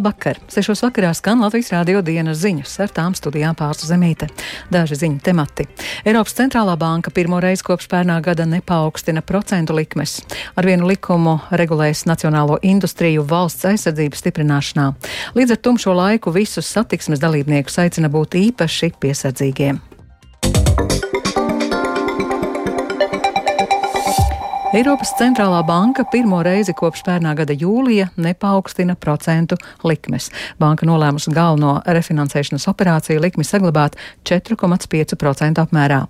Labvakar! Sešos vakarā skan Latvijas rādio dienas ziņas, ar tām studijām pārstu zemīte. Daži ziņu temati. Eiropas centrālā banka pirmo reizi kopš pērnā gada nepaukstina procentu likmes. Ar vienu likumu regulēs nacionālo industriju valsts aizsardzības stiprināšanā. Līdz ar tumšo laiku visus satiksmes dalībniekus aicina būt īpaši piesardzīgiem. Eiropas centrālā banka pirmo reizi kopš pērnā gada jūlija nepaukstina procentu likmes. Banka nolēmusi galveno refinansēšanas operāciju likmi saglabāt 4,5% apmērā.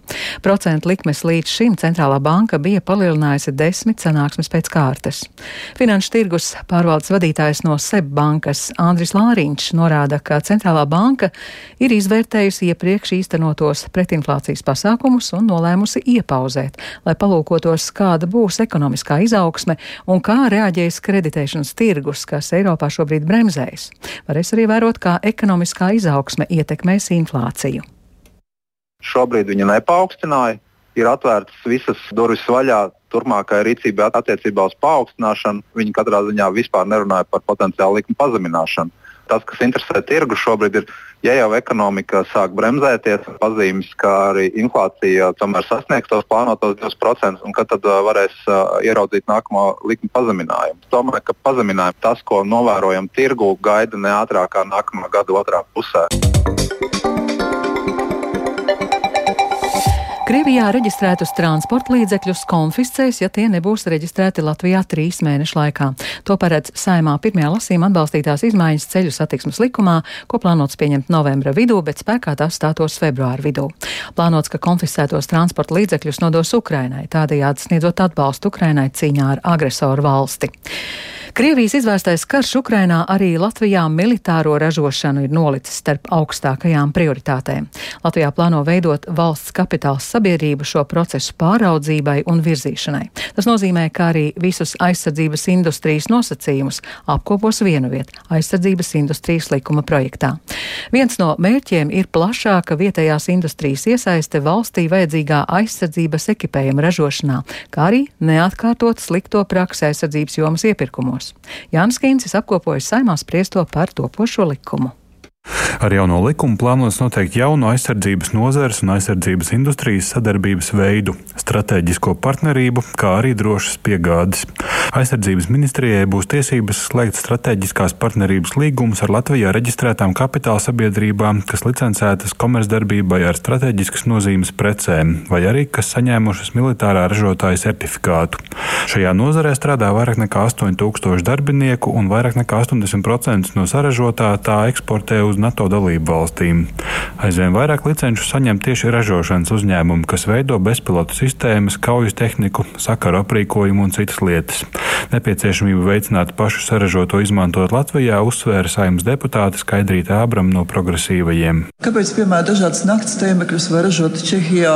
Procentu likmes līdz šim centrālā banka bija palielinājusi desmit sanāksmes pēc kārtas. Finanšu tirgus pārvaldes vadītājs no SEB bankas Andris Lāriņš norāda, ka centrālā banka ir izvērtējusi iepriekš īstenotos pretinflācijas pasākumus un nolēmusi iepauzēt, lai palūkotos, kāda būs būs ekonomiskā izaugsme un kā reaģēs kreditēšanas tirgus, kas Eiropā šobrīd bremzējas. Varēs arī vērot, kā ekonomiskā izaugsme ietekmēs inflāciju. Šobrīd viņa nepaukstināja. Ir atvērtas visas durvis vaļā turpmākajai rīcībai attiecībā uz paaugstināšanu. Viņi katrā ziņā vispār nerunāja par potenciālu likuma pazemināšanu tas, kas interesē tirgu šobrīd, ir, ja jau ekonomika sāk bremzēties, pazīmes, ka arī inflācija tomēr sasniegs tos plānotos 2%, un kad tad varēs uh, ieraudzīt nākamo likuma pazeminājumu. Domāju, ka pazeminājumu tas, ko novērojam tirgu, gaida ne ātrāk kā nākamā gada otrā pusē. Krievijā reģistrētus transporta līdzekļus konfiscēs, ja tie nebūs reģistrēti Latvijā trīs mēnešu laikā. To paredz saimā pirmajā lasījumā atbalstītās izmaiņas ceļu satiksmes likumā, ko plānots pieņemt novembra vidū, bet spēkā tās stātos februāra vidū. Plānots, ka konfiscētos transporta līdzekļus nodos Ukrainai, tādējādi sniedzot atbalstu Ukrainai cīņā ar agresoru valsti. Krievijas izvērstais karš Ukrainā arī Latvijā militāro ražošanu ir nolicis starp augstākajām prioritātēm. Latvijā plāno veidot valsts kapitāls sabiedrību šo procesu pāraudzībai un virzīšanai. Tas nozīmē, ka arī visus aizsardzības industrijas nosacījumus apkopos vienu vietu - aizsardzības industrijas likuma projektā. Viens no mērķiem ir plašāka vietējās industrijas iesaiste valstī vajadzīgā aizsardzības ekipējuma ražošanā, kā arī neatkārtot slikto praksi aizsardzības jomas iepirkumos. Jānis Kīncis apkopojas saimā spriesto par topošo likumu. Ar jauno likumu plānots noteikt jaunu aizsardzības nozares un aizsardzības industrijas sadarbības veidu, stratēģisko partnerību, kā arī drošas piegādes. Aizsardzības ministrijai būs tiesības slēgt stratēģiskās partnerības līgumus ar Latvijā reģistrētām kapitāla sabiedrībām, kas licencētas komercdarbībai ar strateģiskas nozīmes precēm, vai arī kas saņēmušas militārā ražotāja certifikātu. Šajā nozarē strādā vairāk nekā 8000 darbinieku, un vairāk nekā 80% no saražotā tā eksportē uz NATO dalību valstīm. Aizvien vairāk licenču saņem tieši ražošanas uzņēmumi, kas veido bezpilotu sistēmas, kaujas tehniku, sakaru aprīkojumu un citas lietas. Nepieciešamību veicināt pašu saražoto izmantot Latvijā uzsvēra saimnes deputāte Skaidrīta Ābram no progresīvajiem. Kāpēc, piemēram, dažādas naktas tēmekļus var ražot Čehijā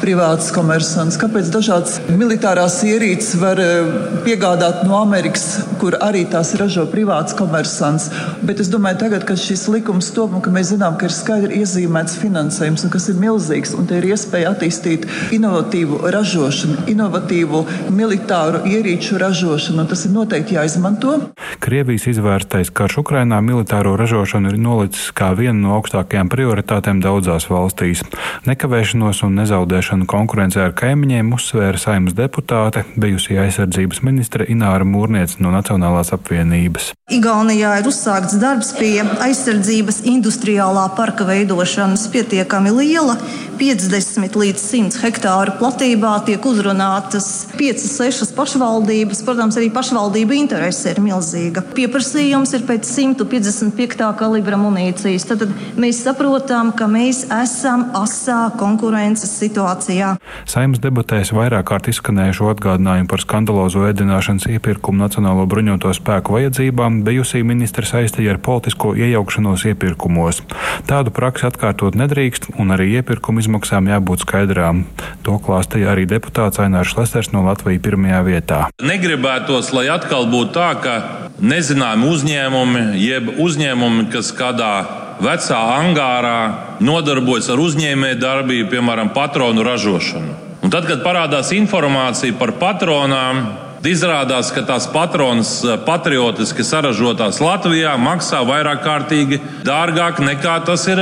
privāts komersants? Kāpēc dažādas militārās ierīces var eh, piegādāt no Amerikas, kur arī tās ražo privāts komersants? Bet es domāju, tagad, kad šis likums likums top, ka mēs zinām, ka ir skaidri iezīmēts finansējums, kas ir milzīgs, un te ir iespēja attīstīt inovatīvu ražošanu, inovatīvu militāru ierīču ražošanu, un tas ir noteikti jāizmanto. Krievijas izvērstais karš Ukrainā militāro ražošanu ir nolicis kā vienu no augstākajām prioritātēm daudzās valstīs. Nekavēšanos un nezaudēšanu konkurencē ar kaimiņiem uzsvēra saimnes deputāte, bijusī aizsardzības ministre Ināra Mūrniece no Nacionālās apvienības. Igaunijā ir uzsākts darbs pie aizsardzības industriālā parka veidošanas pietiekami liela. 50 līdz 100 hektāru platībā tiek uzrunātas 5-6 pašvaldības. Protams, arī pašvaldību interese ir milzīga. Pieprasījums ir pēc 155. kalibra munīcijas. Tad, tad mēs saprotam, ka mēs esam asā konkurences situācijā. Saimnes debatēs vairāk kārt izskanējušo atgādinājumu par skandalozo ēdināšanas iepirkumu Nacionālo bruņoto spēku vajadzībām bijusī ministra saistīja ar politisko iejaukšanos iepirkumos. Tādu praksi atkārtot nedrīkst, un arī iepirkuma izmaksām jābūt skaidrām. To klāstīja arī deputāts Ainārs Lesers no Latvijas pirmajā vietā. Negribētos, lai atkal būtu tā, ka nezināmi uzņēmumi, jeb uzņēmumi, kas kādā vecā angārā nodarbojas ar uzņēmēju darbību, piemēram, patronu ražošanu. Un tad, kad parādās informācija par patronām, Izrādās, ka tās patronas patriotiski saražotās Latvijā maksā vairāk kārtīgi dārgāk nekā tas ir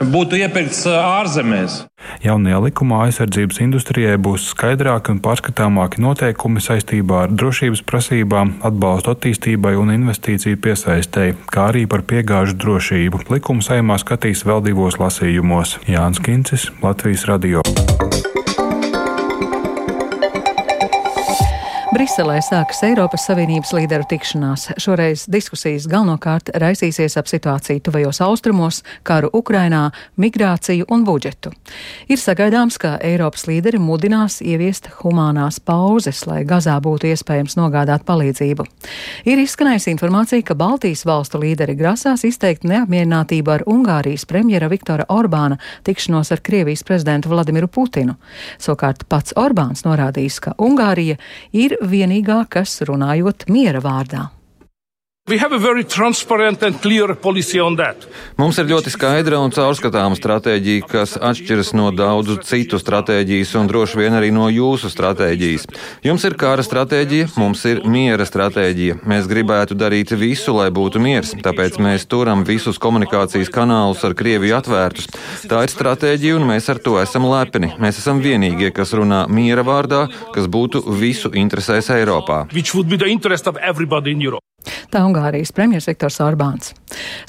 būtu iepirkts ārzemēs. Jaunajā likumā aizsardzības industrijai būs skaidrāki un pārskatāmāki noteikumi saistībā ar drošības prasībām, atbalstu attīstībai un investīciju piesaistēji, kā arī par piegāžu drošību. Likumu saimā skatīs vēl divos lasījumos - Jānis Kincis, Latvijas radio. Briselē sākas Eiropas Savienības līderu tikšanās. Šoreiz diskusijas galvenokārt raisīsies ap situāciju tuvajos austrumos, karu Ukrainā, migrāciju un budžetu. Ir sagaidāms, ka Eiropas līderi mudinās ieviest humānās pauzes, lai Gazā būtu iespējams nogādāt palīdzību. Ir izskanējusi informācija, ka Baltijas valstu līderi grasās izteikt neapmierinātību ar Ungārijas premjera Viktora Orbāna tikšanos ar Krievijas prezidentu Vladimiru Putinu. Savukārt pats Orbāns norādījis, ka Ungārija ir vienīgā, kas runājot miera vārdā. Mums ir ļoti skaidra un caurskatāma stratēģija, kas atšķiras no daudzu citu stratēģijas un droši vien arī no jūsu stratēģijas. Jums ir kara stratēģija, mums ir miera stratēģija. Mēs gribētu darīt visu, lai būtu miers, tāpēc mēs turam visus komunikācijas kanālus ar Krieviju atvērtus. Tā ir stratēģija un mēs ar to esam lepni. Mēs esam vienīgie, kas runā miera vārdā, kas būtu visu interesēs Eiropā. Tā Ungārijas premjerministrs Viktors Orbāns.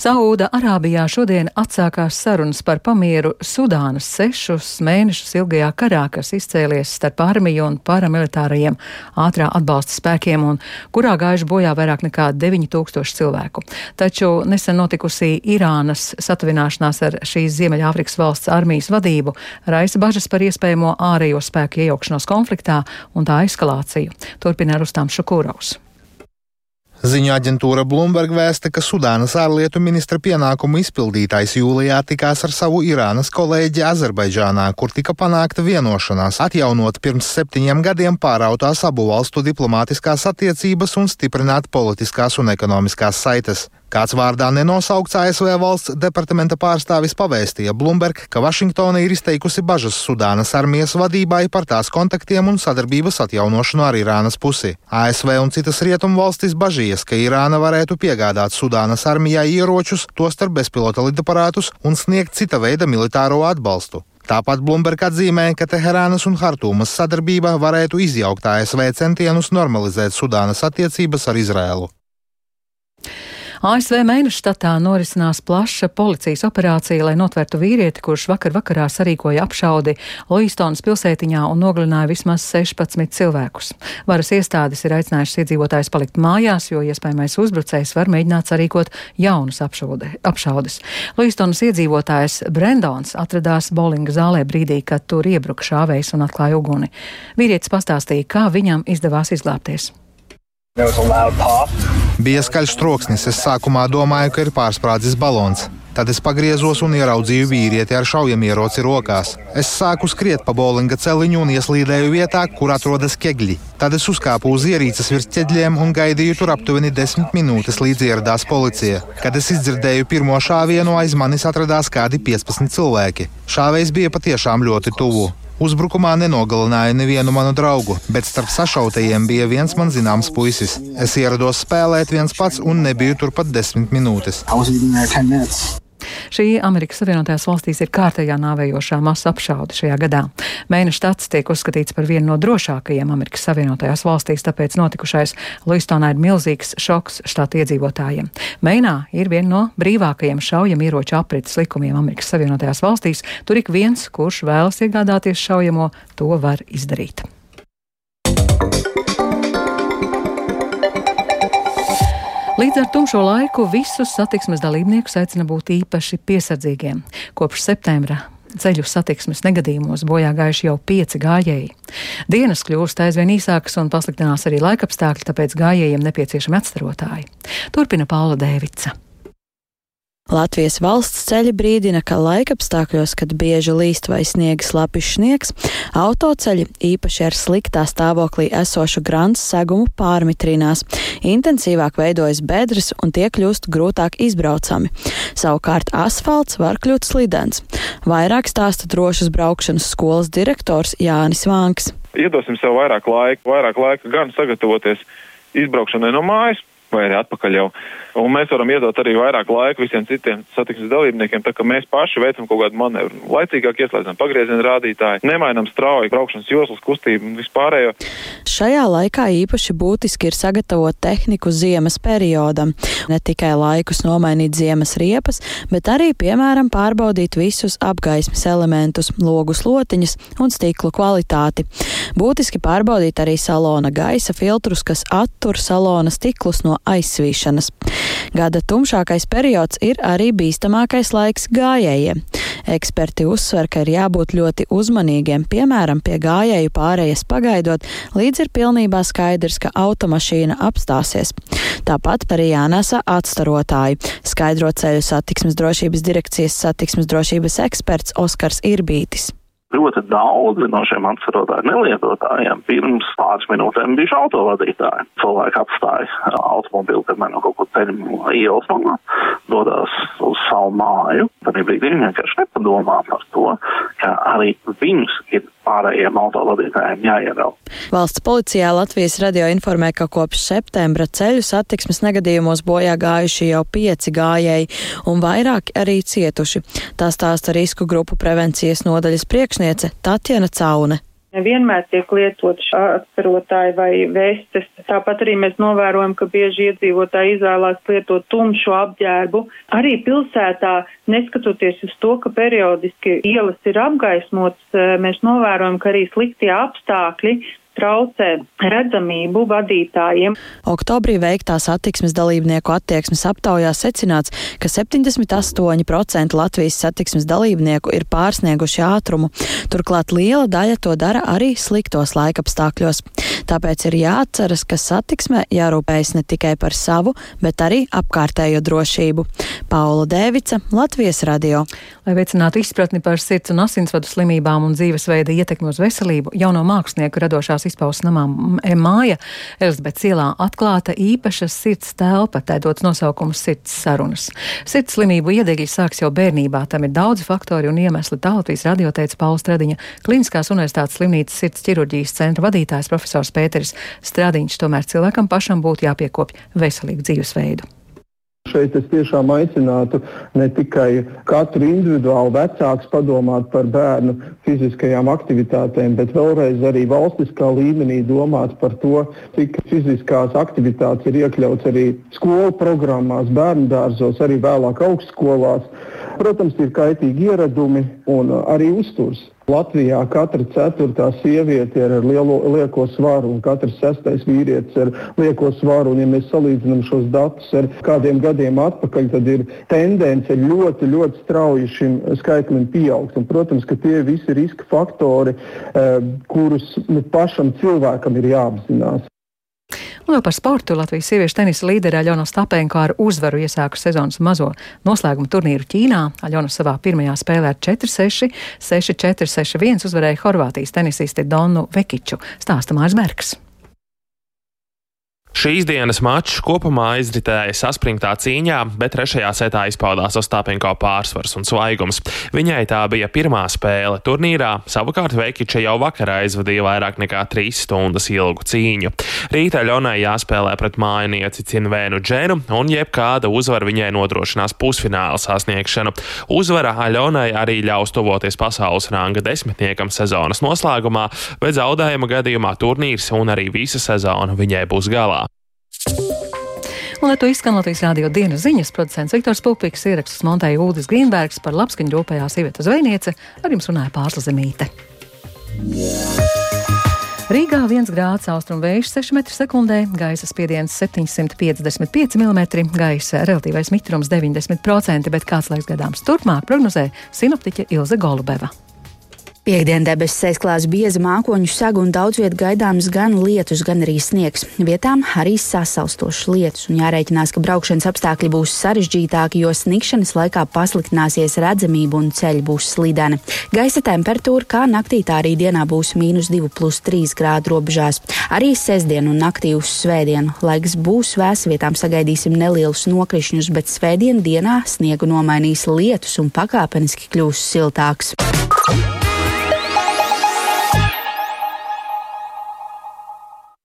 Saūda Arābijā šodien atsākās sarunas par pamieru Sudānas sešus mēnešus ilgajā karā, kas izcēlies starp armiju un paramilitārajiem ātrā atbalsta spēkiem un kurā gājuši bojā vairāk nekā 9000 cilvēku. Taču nesen notikusī Irānas satuvināšanās ar šīs Ziemeļāfrikas valsts armijas vadību raisa bažas par iespējamo ārējo spēku iejaukšanos konfliktā un tā eskalāciju. Turpina Rustām Šukūraus. Ziņu aģentūra Bloomberg vēsta, ka Sudānas ārlietu ministra pienākumu izpildītājs jūlijā tikās ar savu Irānas kolēģi Azerbaidžānā, kur tika panākta vienošanās atjaunot pirms septiņiem gadiem pārautās abu valstu diplomātiskās attiecības un stiprināt politiskās un ekonomiskās saites. Kāds vārdā nenosaukts ASV valsts departamenta pārstāvis pavēstīja Bloomberg, ka Vašingtona ir izteikusi bažas Sudānas armijas vadībai par tās kontaktiem un sadarbības atjaunošanu ar Irānas pusi. ASV un citas rietumu valstis bažījies, ka Irāna varētu piegādāt Sudānas armijai ieročus, tostarp bezpilota lidaparātus un sniegt cita veida militāro atbalstu. Tāpat Bloomberg atzīmē, ka Teherānas un Hartūmas sadarbība varētu izjaukt ASV centienus normalizēt Sudānas attiecības ar Izrēlu. ASV mēneša štatā norisinās plaša policijas operācija, lai notvērtu vīrieti, kurš vakar vakarā sarīkoja apšaudi Loistonas pilsētiņā un nogalināja vismaz 16 cilvēkus. Varas iestādes ir aicinājušas iedzīvotājus palikt mājās, jo iespējamais uzbrucējs var mēģināt sarīkot jaunas apšaude, apšaudes. Loistonas iedzīvotājs Brendons atradās bowlinga zālē brīdī, kad tur iebruka šāvējs un atklāja uguni. Vīrietis pastāstīja, kā viņam izdevās izglābties. Bija skaļš troksnis. Es sākumā domāju, ka ir pārsprādzis balons. Tad es pagriezos un ieraudzīju vīrieti ar šaujamieroci rokās. Es sāku skriet pa bowlinga celiņu un ieslīdēju vietā, kur atrodas ķegļi. Tad es uzkāpu uz ierīces virs ķeģļiem un gaidīju tur aptuveni desmit minūtes, līdz ieradās policija. Kad es izdzirdēju pirmo šāvienu, aiz manis atradās kādi 15 cilvēki. Šāvējs bija patiešām ļoti tuvu. Uzbrukumā nenogalināja nevienu manu draugu, bet starp sašautajiem bija viens man zināms puisis. Es ierados spēlēt viens pats un nebiju tur pat desmit minūtes. Šī Amerikas Savienotajās valstīs ir kārtējā nāvējošā masa apšaude šajā gadā. Mēneša štats tiek uzskatīts par vienu no drošākajiem Amerikas Savienotajās valstīs, tāpēc notikušais Luistonā ir milzīgs šoks štata iedzīvotājiem. Meinā ir viena no brīvākajiem šaujamieroču aprites likumiem Amerikas Savienotajās valstīs. Tur ik viens, kurš vēlas iegādāties šaujamo, to var izdarīt. Līdz ar tumšo laiku visus satiksmes dalībniekus aicina būt īpaši piesardzīgiem. Kopš septembra ceļu satiksmes negadījumos bojā gājuši jau pieci gājēji. Dienas kļūst aizvien īsākas un pasliktinās arī laikapstākļi, tāpēc gājējiem nepieciešami atstarotāji. Turpina Paula Dēvica. Latvijas valsts ceļi brīdina, ka laikapstākļos, kad bieži līst vai sniegs lapis sniegs, autoceļi, īpaši ar sliktā stāvoklī esošu grants segumu pārmitrinās, intensīvāk veidojas bedres un tie kļūst grūtāk izbraucami. Savukārt asfalts var kļūt slidens. Vairāk stāsta drošas braukšanas skolas direktors Jānis Vānks. iedosim sev vairāk laika, vairāk laika gan sagatavoties izbraukšanai no mājas, vai arī atpakaļ jau. Un mēs varam iedot arī vairāk laika visiem citiem satiksmes dalībniekiem, tā ka mēs paši veicam kaut kādu manevru. Laicīgāk ieslēdzam pagrieziena rādītāju, nemainam strauji braukšanas joslas kustību un vispārējo. Šajā laikā īpaši būtiski ir sagatavot tehniku ziemas periodam. Ne tikai laikus nomainīt ziemas riepas, bet arī, piemēram, pārbaudīt visus apgaismes elementus, logu slotiņas un stiklu kvalitāti. Būtiski pārbaudīt arī salona gaisa filtrus, kas attur salona stiklus no aizsvīšanas. Gada tumšākais periods ir arī bīstamākais laiks gājējiem. Eksperti uzsver, ka ir jābūt ļoti uzmanīgiem, piemēram, pie gājēju pārējas pagaidot, līdz ir pilnībā skaidrs, ka automašīna apstāsies. Tāpat arī jānesa atstarotāji, skaidro ceļu satiksmes drošības direkcijas satiksmes drošības eksperts Oskars Irbītis ļoti daudzi no šiem atcerotāju nelietotājiem pirms pāris minūtēm bijuši autovadītāji. Cilvēki atstāja automobili, piemēram, no kaut kur ceļu ielas malā, dodas uz savu māju. Tad brīdī viņi vienkārši nepadomā par to, ka arī viņus ir pārējiem autovadītājiem jāievēl. Valsts policijā Latvijas radio informē, ka kopš septembra ceļu satiksmes negadījumos bojā gājuši jau pieci gājēji un vairāki arī cietuši. Tā stāsta risku grupu prevencijas nodaļas priekšniece Tatjana Caune. Nevienmēr tiek lietots atcerotāji vai vestes. Tāpat arī mēs novērojam, ka bieži iedzīvotāji izvēlās lietot tumšu apģērbu. Arī pilsētā, neskatoties uz to, ka periodiski ielas ir apgaismotas, mēs novērojam, ka arī sliktie apstākļi traucē redzamību vadītājiem. Oktobrī veiktā satiksmes dalībnieku attieksmes aptaujā secināts, ka 78% Latvijas satiksmes dalībnieku ir pārsnieguši ātrumu. Turklāt liela daļa to dara arī sliktos laikapstākļos. Tāpēc ir jāatceras, ka satiksmē jārūpējas ne tikai par savu, bet arī apkārtējo drošību. Paula Dēvica, Latvijas radio. Lai veicinātu izpratni par sirds un asinsvadu slimībām un dzīvesveida ietekmi uz veselību, jauno mākslinieku radošās Kultūras izpausmes namā māja Elizabetes ielā atklāta īpaša sirds telpa, tā dots nosaukums sirds sarunas. Sirds slimību iedegļi sāks jau bērnībā, tam ir daudzi faktori un iemesli. Tā Latvijas radioteica Pauls Stradiņa, Kliniskās universitātes slimnīcas sirds ķirurģijas centra vadītājs profesors Pēteris Stradiņš. Tomēr cilvēkam pašam būtu jāpiekopj veselīgu dzīvesveidu. Šeit es tiešām aicinātu ne tikai katru individuālu vecāku padomāt par bērnu fiziskajām aktivitātēm, bet vēlreiz arī valstiskā līmenī domāt par to, cik fiziskās aktivitātes ir iekļauts arī skolu programmās, bērnu dārzos, arī vēlāk augstskolās. Protams, ir kaitīgi ieradumi un arī uzturs. Latvijā katra ceturtā sieviete ir ar lielo, lieko svaru un katrs sestais vīrietis ar lieko svaru. Un, ja mēs salīdzinām šos datus ar kādiem gadiem atpakaļ, tad ir tendence ļoti, ļoti strauji šim skaitlim pieaugt. Un, protams, ka tie visi riska faktori, eh, kurus nu, pašam cilvēkam ir jāapzinās. Un vēl par sportu Latvijas sieviešu tenisa līderē Aļona Stapenko ar uzvaru iesāku sezonas mazo noslēguma turnīru Ķīnā. Aļona savā pirmajā spēlē ar 4-6, 6-4, 6-1 uzvarēja Horvātijas tenisisti Donu Vekiču, stāsta Mārs Bergs. Šīs dienas mačs kopumā aizritēja saspringtā cīņā, bet trešajā setā izpaudās Ostāpenko pārsvars un svaigums. Viņai tā bija pirmā spēle turnīrā, savukārt Vekiča jau vakarā aizvadīja vairāk nekā trīs stundas ilgu cīņu. Rītā Ļonai jāspēlē pret mājinieci Cinvēnu Dženu, un jebkāda uzvara viņai nodrošinās pusfināla sasniegšanu. Uzvara Aļonai arī ļaus tuvoties pasaules ranga desmitniekam sezonas noslēgumā, bet zaudējuma gadījumā turnīrs un arī visa sezona viņai būs galā. Un, lai to izskan Latvijas rādio dienas ziņas, producents Viktors Pupiks ierakstus montēja Ūdis Grīnbergs par labskaņu rūpējās Iveta Zvejniece, ar jums runāja Pārsla Zemīte. Rīgā 1 grāds austrumu vējš 6 m2, gaisa spiediens 755 mm, gaisa relatīvais mitrums 90%, bet kāds laiks gadāms turpmāk prognozē sinoptiķe Ilze Golubeva. Piektdien debesis aizklās bieza mākoņu saga un daudz viet gaidāms gan lietus, gan arī sniegs. Vietām arī sasalstošs lietus, un jārēķinās, ka braukšanas apstākļi būs sarežģītāki, jo snikšanas laikā pasliktināsies redzamība un ceļi būs slideni. Gaisa temperatūra kā naktī, tā arī dienā būs mīnus 2,3 grādu robežās. Arī sestdien un naktī uz svētdienu laiks būs vēs, vietām sagaidīsim nelielus nokrišņus, bet svētdien dienā sniegu nomainīs lietus un pakāpeniski kļūs siltāks.